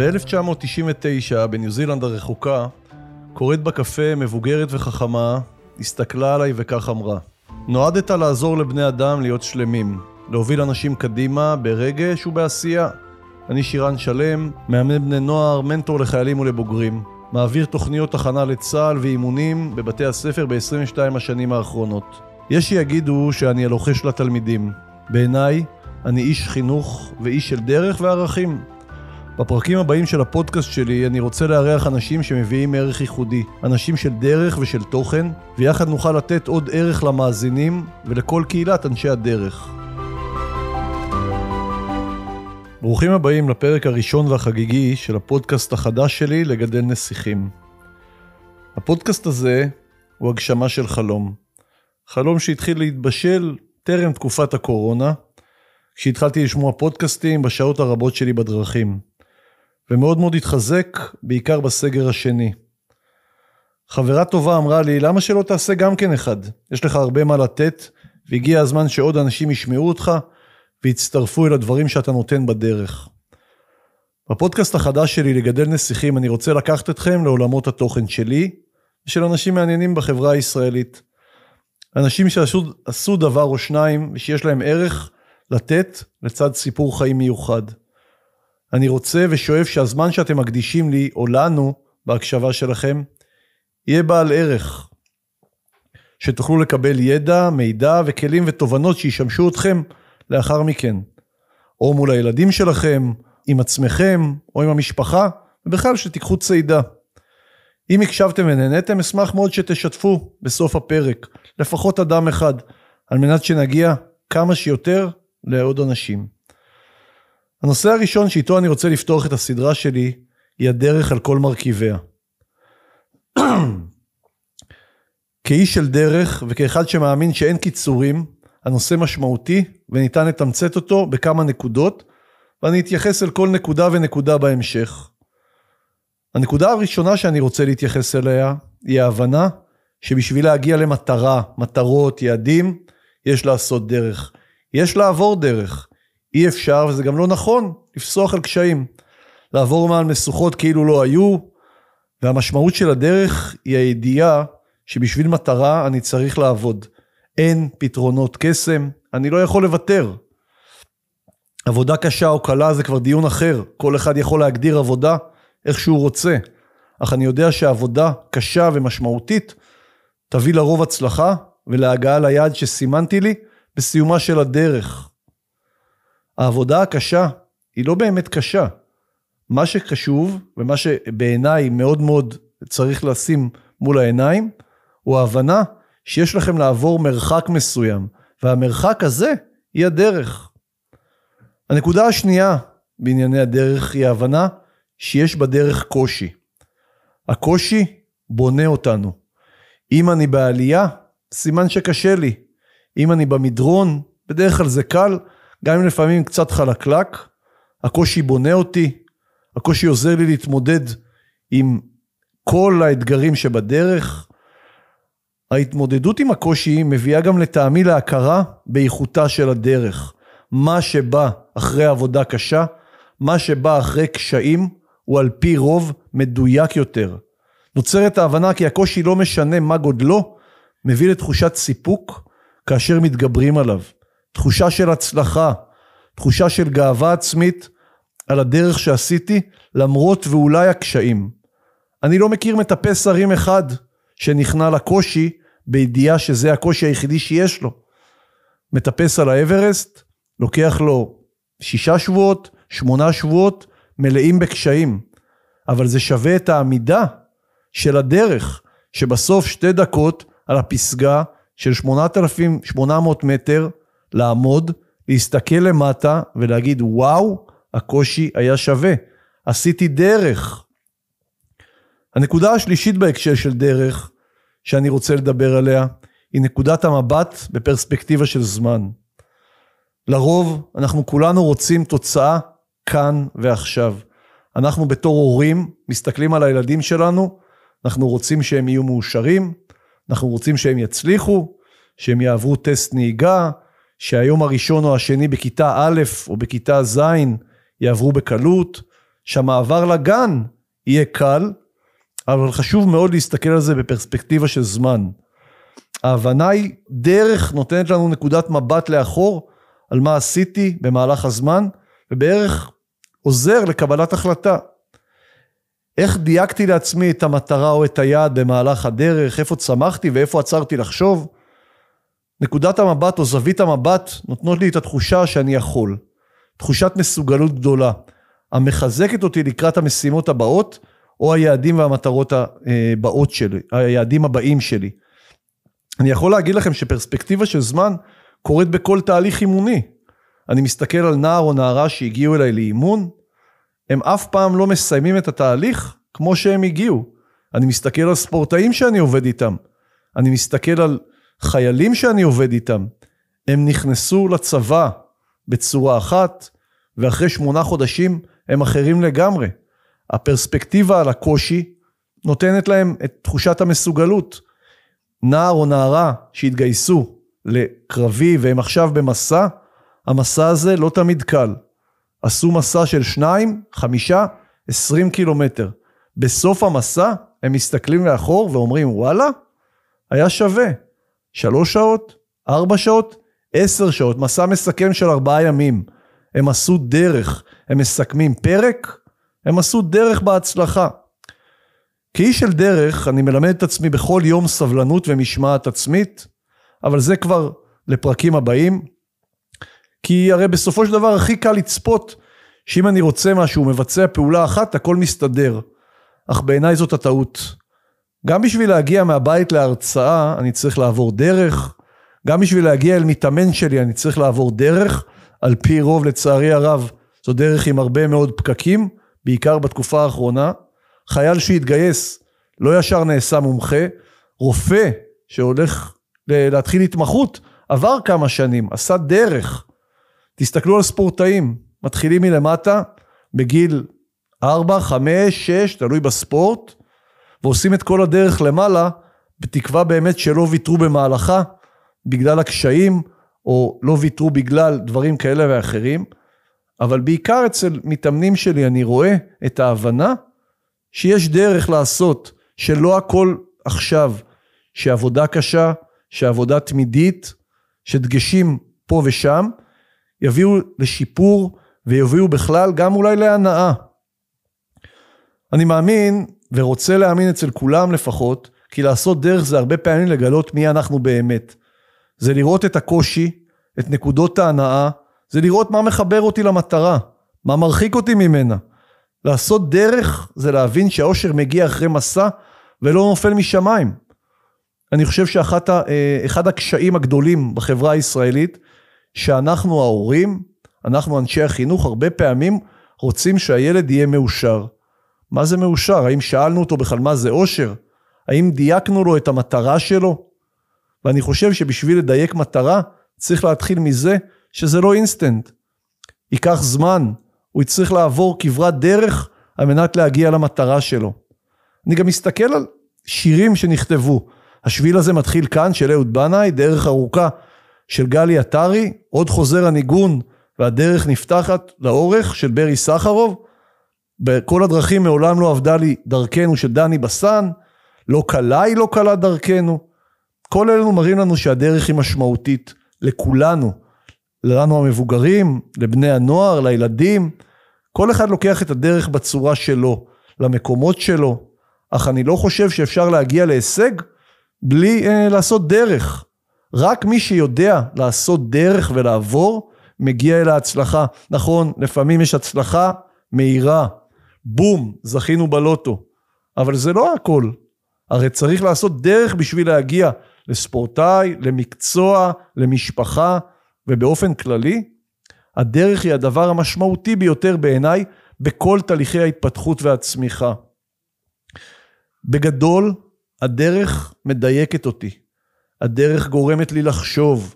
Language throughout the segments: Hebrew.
ב-1999, בניו זילנד הרחוקה, קוראת בקפה מבוגרת וחכמה, הסתכלה עליי וכך אמרה: נועדת לעזור לבני אדם להיות שלמים, להוביל אנשים קדימה ברגש ובעשייה. אני שירן שלם, מאמן בני נוער, מנטור לחיילים ולבוגרים. מעביר תוכניות הכנה לצה"ל ואימונים בבתי הספר ב-22 השנים האחרונות. יש שיגידו שאני הלוחש לתלמידים. בעיניי, אני איש חינוך ואיש של דרך וערכים. בפרקים הבאים של הפודקאסט שלי אני רוצה לארח אנשים שמביאים ערך ייחודי, אנשים של דרך ושל תוכן, ויחד נוכל לתת עוד ערך למאזינים ולכל קהילת אנשי הדרך. ברוכים הבאים לפרק הראשון והחגיגי של הפודקאסט החדש שלי לגדל נסיכים. הפודקאסט הזה הוא הגשמה של חלום. חלום שהתחיל להתבשל טרם תקופת הקורונה, כשהתחלתי לשמוע פודקאסטים בשעות הרבות שלי בדרכים. ומאוד מאוד התחזק, בעיקר בסגר השני. חברה טובה אמרה לי, למה שלא תעשה גם כן אחד? יש לך הרבה מה לתת, והגיע הזמן שעוד אנשים ישמעו אותך, ויצטרפו אל הדברים שאתה נותן בדרך. בפודקאסט החדש שלי לגדל נסיכים אני רוצה לקחת אתכם לעולמות התוכן שלי ושל אנשים מעניינים בחברה הישראלית. אנשים שעשו דבר או שניים ושיש להם ערך לתת לצד סיפור חיים מיוחד. אני רוצה ושואף שהזמן שאתם מקדישים לי או לנו בהקשבה שלכם יהיה בעל ערך. שתוכלו לקבל ידע, מידע וכלים ותובנות שישמשו אתכם לאחר מכן. או מול הילדים שלכם, עם עצמכם או עם המשפחה, ובכלל שתיקחו צידה. אם הקשבתם ונהניתם, אשמח מאוד שתשתפו בסוף הפרק, לפחות אדם אחד, על מנת שנגיע כמה שיותר לעוד אנשים. הנושא הראשון שאיתו אני רוצה לפתוח את הסדרה שלי, היא הדרך על כל מרכיביה. כאיש של דרך וכאחד שמאמין שאין קיצורים, הנושא משמעותי וניתן לתמצת אותו בכמה נקודות, ואני אתייחס אל כל נקודה ונקודה בהמשך. הנקודה הראשונה שאני רוצה להתייחס אליה היא ההבנה שבשביל להגיע למטרה, מטרות, יעדים, יש לעשות דרך. יש לעבור דרך. אי אפשר, וזה גם לא נכון, לפסוח על קשיים. לעבור מעל משוכות כאילו לא היו, והמשמעות של הדרך היא הידיעה שבשביל מטרה אני צריך לעבוד. אין פתרונות קסם, אני לא יכול לוותר. עבודה קשה או קלה זה כבר דיון אחר, כל אחד יכול להגדיר עבודה איך שהוא רוצה, אך אני יודע שעבודה קשה ומשמעותית תביא לרוב הצלחה ולהגעה ליעד שסימנתי לי בסיומה של הדרך. העבודה הקשה היא לא באמת קשה. מה שקשוב ומה שבעיניי מאוד מאוד צריך לשים מול העיניים, הוא ההבנה שיש לכם לעבור מרחק מסוים, והמרחק הזה היא הדרך. הנקודה השנייה בענייני הדרך היא ההבנה שיש בדרך קושי. הקושי בונה אותנו. אם אני בעלייה, סימן שקשה לי. אם אני במדרון, בדרך כלל זה קל, גם אם לפעמים קצת חלקלק, הקושי בונה אותי, הקושי עוזר לי להתמודד עם כל האתגרים שבדרך, ההתמודדות עם הקושי מביאה גם לטעמי להכרה באיכותה של הדרך. מה שבא אחרי עבודה קשה, מה שבא אחרי קשיים, הוא על פי רוב מדויק יותר. נוצרת ההבנה כי הקושי לא משנה מה גודלו, מביא לתחושת סיפוק כאשר מתגברים עליו. תחושה של הצלחה, תחושה של גאווה עצמית על הדרך שעשיתי, למרות ואולי הקשיים. אני לא מכיר מטפס הרים אחד שנכנע לקושי בידיעה שזה הקושי היחידי שיש לו. מטפס על האברסט, לוקח לו שישה שבועות, שמונה שבועות, מלאים בקשיים. אבל זה שווה את העמידה של הדרך, שבסוף שתי דקות על הפסגה של 8,800 מטר, לעמוד, להסתכל למטה ולהגיד וואו, הקושי היה שווה. עשיתי דרך. הנקודה השלישית בהקשר של דרך שאני רוצה לדבר עליה, היא נקודת המבט בפרספקטיבה של זמן. לרוב, אנחנו כולנו רוצים תוצאה כאן ועכשיו. אנחנו בתור הורים מסתכלים על הילדים שלנו, אנחנו רוצים שהם יהיו מאושרים, אנחנו רוצים שהם יצליחו, שהם יעברו טסט נהיגה, שהיום הראשון או השני בכיתה א' או בכיתה ז' יעברו בקלות, שהמעבר לגן יהיה קל, אבל חשוב מאוד להסתכל על זה בפרספקטיבה של זמן. ההבנה היא, דרך נותנת לנו נקודת מבט לאחור על מה עשיתי במהלך הזמן, ובערך עוזר לקבלת החלטה. איך דייקתי לעצמי את המטרה או את היעד במהלך הדרך, איפה צמחתי ואיפה עצרתי לחשוב. נקודת המבט או זווית המבט נותנות לי את התחושה שאני יכול. תחושת מסוגלות גדולה, המחזקת אותי לקראת המשימות הבאות, או היעדים והמטרות הבאות שלי, היעדים הבאים שלי. אני יכול להגיד לכם שפרספקטיבה של זמן קורית בכל תהליך אימוני. אני מסתכל על נער או נערה שהגיעו אליי לאימון, הם אף פעם לא מסיימים את התהליך כמו שהם הגיעו. אני מסתכל על ספורטאים שאני עובד איתם, אני מסתכל על חיילים שאני עובד איתם. הם נכנסו לצבא בצורה אחת, ואחרי שמונה חודשים הם אחרים לגמרי. הפרספקטיבה על הקושי נותנת להם את תחושת המסוגלות. נער או נערה שהתגייסו לקרבי והם עכשיו במסע, המסע הזה לא תמיד קל. עשו מסע של שניים, חמישה, עשרים קילומטר. בסוף המסע הם מסתכלים לאחור ואומרים וואלה, היה שווה. שלוש שעות, ארבע שעות, עשר שעות, מסע מסכם של ארבעה ימים. הם עשו דרך, הם מסכמים פרק, הם עשו דרך בהצלחה. כאיש של דרך, אני מלמד את עצמי בכל יום סבלנות ומשמעת עצמית, אבל זה כבר לפרקים הבאים. כי הרי בסופו של דבר הכי קל לצפות שאם אני רוצה משהו, מבצע פעולה אחת, הכל מסתדר. אך בעיניי זאת הטעות. גם בשביל להגיע מהבית להרצאה, אני צריך לעבור דרך. גם בשביל להגיע אל מתאמן שלי, אני צריך לעבור דרך. על פי רוב, לצערי הרב, זו דרך עם הרבה מאוד פקקים, בעיקר בתקופה האחרונה. חייל שהתגייס לא ישר נעשה מומחה. רופא שהולך להתחיל התמחות, עבר כמה שנים, עשה דרך. תסתכלו על ספורטאים, מתחילים מלמטה, בגיל 4, 5, 6, תלוי בספורט, ועושים את כל הדרך למעלה, בתקווה באמת שלא ויתרו במהלכה, בגלל הקשיים, או לא ויתרו בגלל דברים כאלה ואחרים, אבל בעיקר אצל מתאמנים שלי אני רואה את ההבנה שיש דרך לעשות, שלא הכל עכשיו, שעבודה קשה, שעבודה תמידית, שדגשים פה ושם, יביאו לשיפור ויביאו בכלל גם אולי להנאה. אני מאמין ורוצה להאמין אצל כולם לפחות, כי לעשות דרך זה הרבה פעמים לגלות מי אנחנו באמת. זה לראות את הקושי, את נקודות ההנאה, זה לראות מה מחבר אותי למטרה, מה מרחיק אותי ממנה. לעשות דרך זה להבין שהאושר מגיע אחרי מסע ולא נופל משמיים. אני חושב שאחד הקשיים הגדולים בחברה הישראלית שאנחנו ההורים, אנחנו אנשי החינוך, הרבה פעמים רוצים שהילד יהיה מאושר. מה זה מאושר? האם שאלנו אותו בכלל מה זה אושר? האם דייקנו לו את המטרה שלו? ואני חושב שבשביל לדייק מטרה, צריך להתחיל מזה שזה לא אינסטנט. ייקח זמן, הוא יצטרך לעבור כברת דרך על מנת להגיע למטרה שלו. אני גם מסתכל על שירים שנכתבו. השביל הזה מתחיל כאן, של אהוד בנאי, דרך ארוכה של גלי עטרי, עוד חוזר הניגון והדרך נפתחת לאורך של ברי סחרוב. בכל הדרכים מעולם לא עבדה לי דרכנו של דני בסן, לא קלה היא לא קלה דרכנו. כל אלו מראים לנו שהדרך היא משמעותית לכולנו, לנו המבוגרים, לבני הנוער, לילדים. כל אחד לוקח את הדרך בצורה שלו, למקומות שלו, אך אני לא חושב שאפשר להגיע להישג בלי אה, לעשות דרך. רק מי שיודע לעשות דרך ולעבור, מגיע אל ההצלחה. נכון, לפעמים יש הצלחה מהירה, בום, זכינו בלוטו. אבל זה לא הכל. הרי צריך לעשות דרך בשביל להגיע לספורטאי, למקצוע, למשפחה, ובאופן כללי, הדרך היא הדבר המשמעותי ביותר בעיניי בכל תהליכי ההתפתחות והצמיחה. בגדול, הדרך מדייקת אותי. הדרך גורמת לי לחשוב,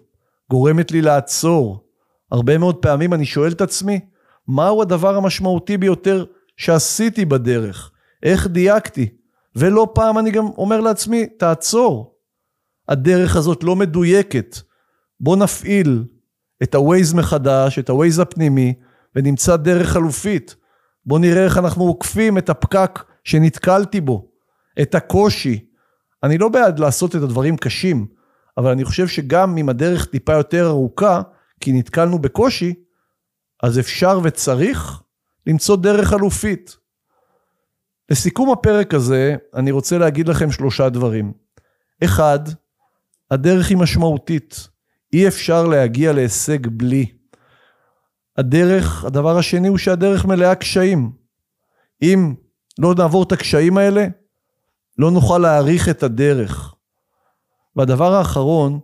גורמת לי לעצור. הרבה מאוד פעמים אני שואל את עצמי, מהו הדבר המשמעותי ביותר שעשיתי בדרך? איך דייקתי? ולא פעם אני גם אומר לעצמי, תעצור. הדרך הזאת לא מדויקת. בוא נפעיל את ה-Waze מחדש, את ה-Waze הפנימי, ונמצא דרך חלופית. בואו נראה איך אנחנו עוקפים את הפקק שנתקלתי בו, את הקושי. אני לא בעד לעשות את הדברים קשים, אבל אני חושב שגם אם הדרך טיפה יותר ארוכה, כי נתקלנו בקושי, אז אפשר וצריך למצוא דרך חלופית. לסיכום הפרק הזה, אני רוצה להגיד לכם שלושה דברים. אחד, הדרך היא משמעותית. אי אפשר להגיע להישג בלי. הדרך, הדבר השני הוא שהדרך מלאה קשיים. אם לא נעבור את הקשיים האלה, לא נוכל להעריך את הדרך. והדבר האחרון,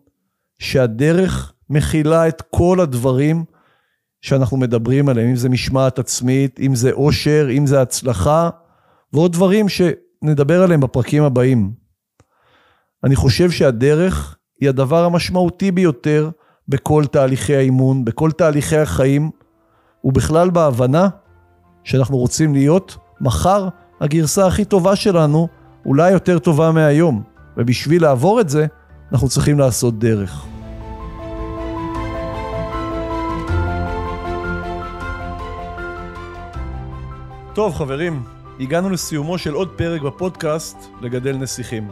שהדרך מכילה את כל הדברים שאנחנו מדברים עליהם, אם זה משמעת עצמית, אם זה עושר, אם זה הצלחה, ועוד דברים שנדבר עליהם בפרקים הבאים. אני חושב שהדרך היא הדבר המשמעותי ביותר בכל תהליכי האימון, בכל תהליכי החיים, ובכלל בהבנה שאנחנו רוצים להיות מחר הגרסה הכי טובה שלנו, אולי יותר טובה מהיום. ובשביל לעבור את זה, אנחנו צריכים לעשות דרך. טוב חברים, הגענו לסיומו של עוד פרק בפודקאסט לגדל נסיכים.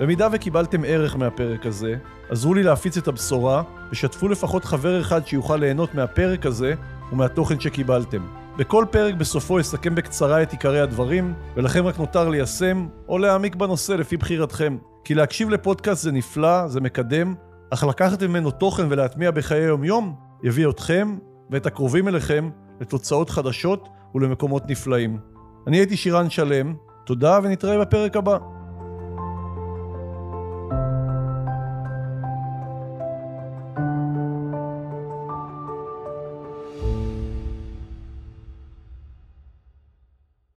במידה וקיבלתם ערך מהפרק הזה, עזרו לי להפיץ את הבשורה ושתפו לפחות חבר אחד שיוכל ליהנות מהפרק הזה ומהתוכן שקיבלתם. בכל פרק בסופו אסכם בקצרה את עיקרי הדברים, ולכם רק נותר ליישם או להעמיק בנושא לפי בחירתכם. כי להקשיב לפודקאסט זה נפלא, זה מקדם, אך לקחת ממנו תוכן ולהטמיע בחיי היום-יום, יביא אתכם ואת הקרובים אליכם לתוצאות חדשות ולמקומות נפלאים. אני הייתי שירן שלם, תודה ונתראה בפרק הבא.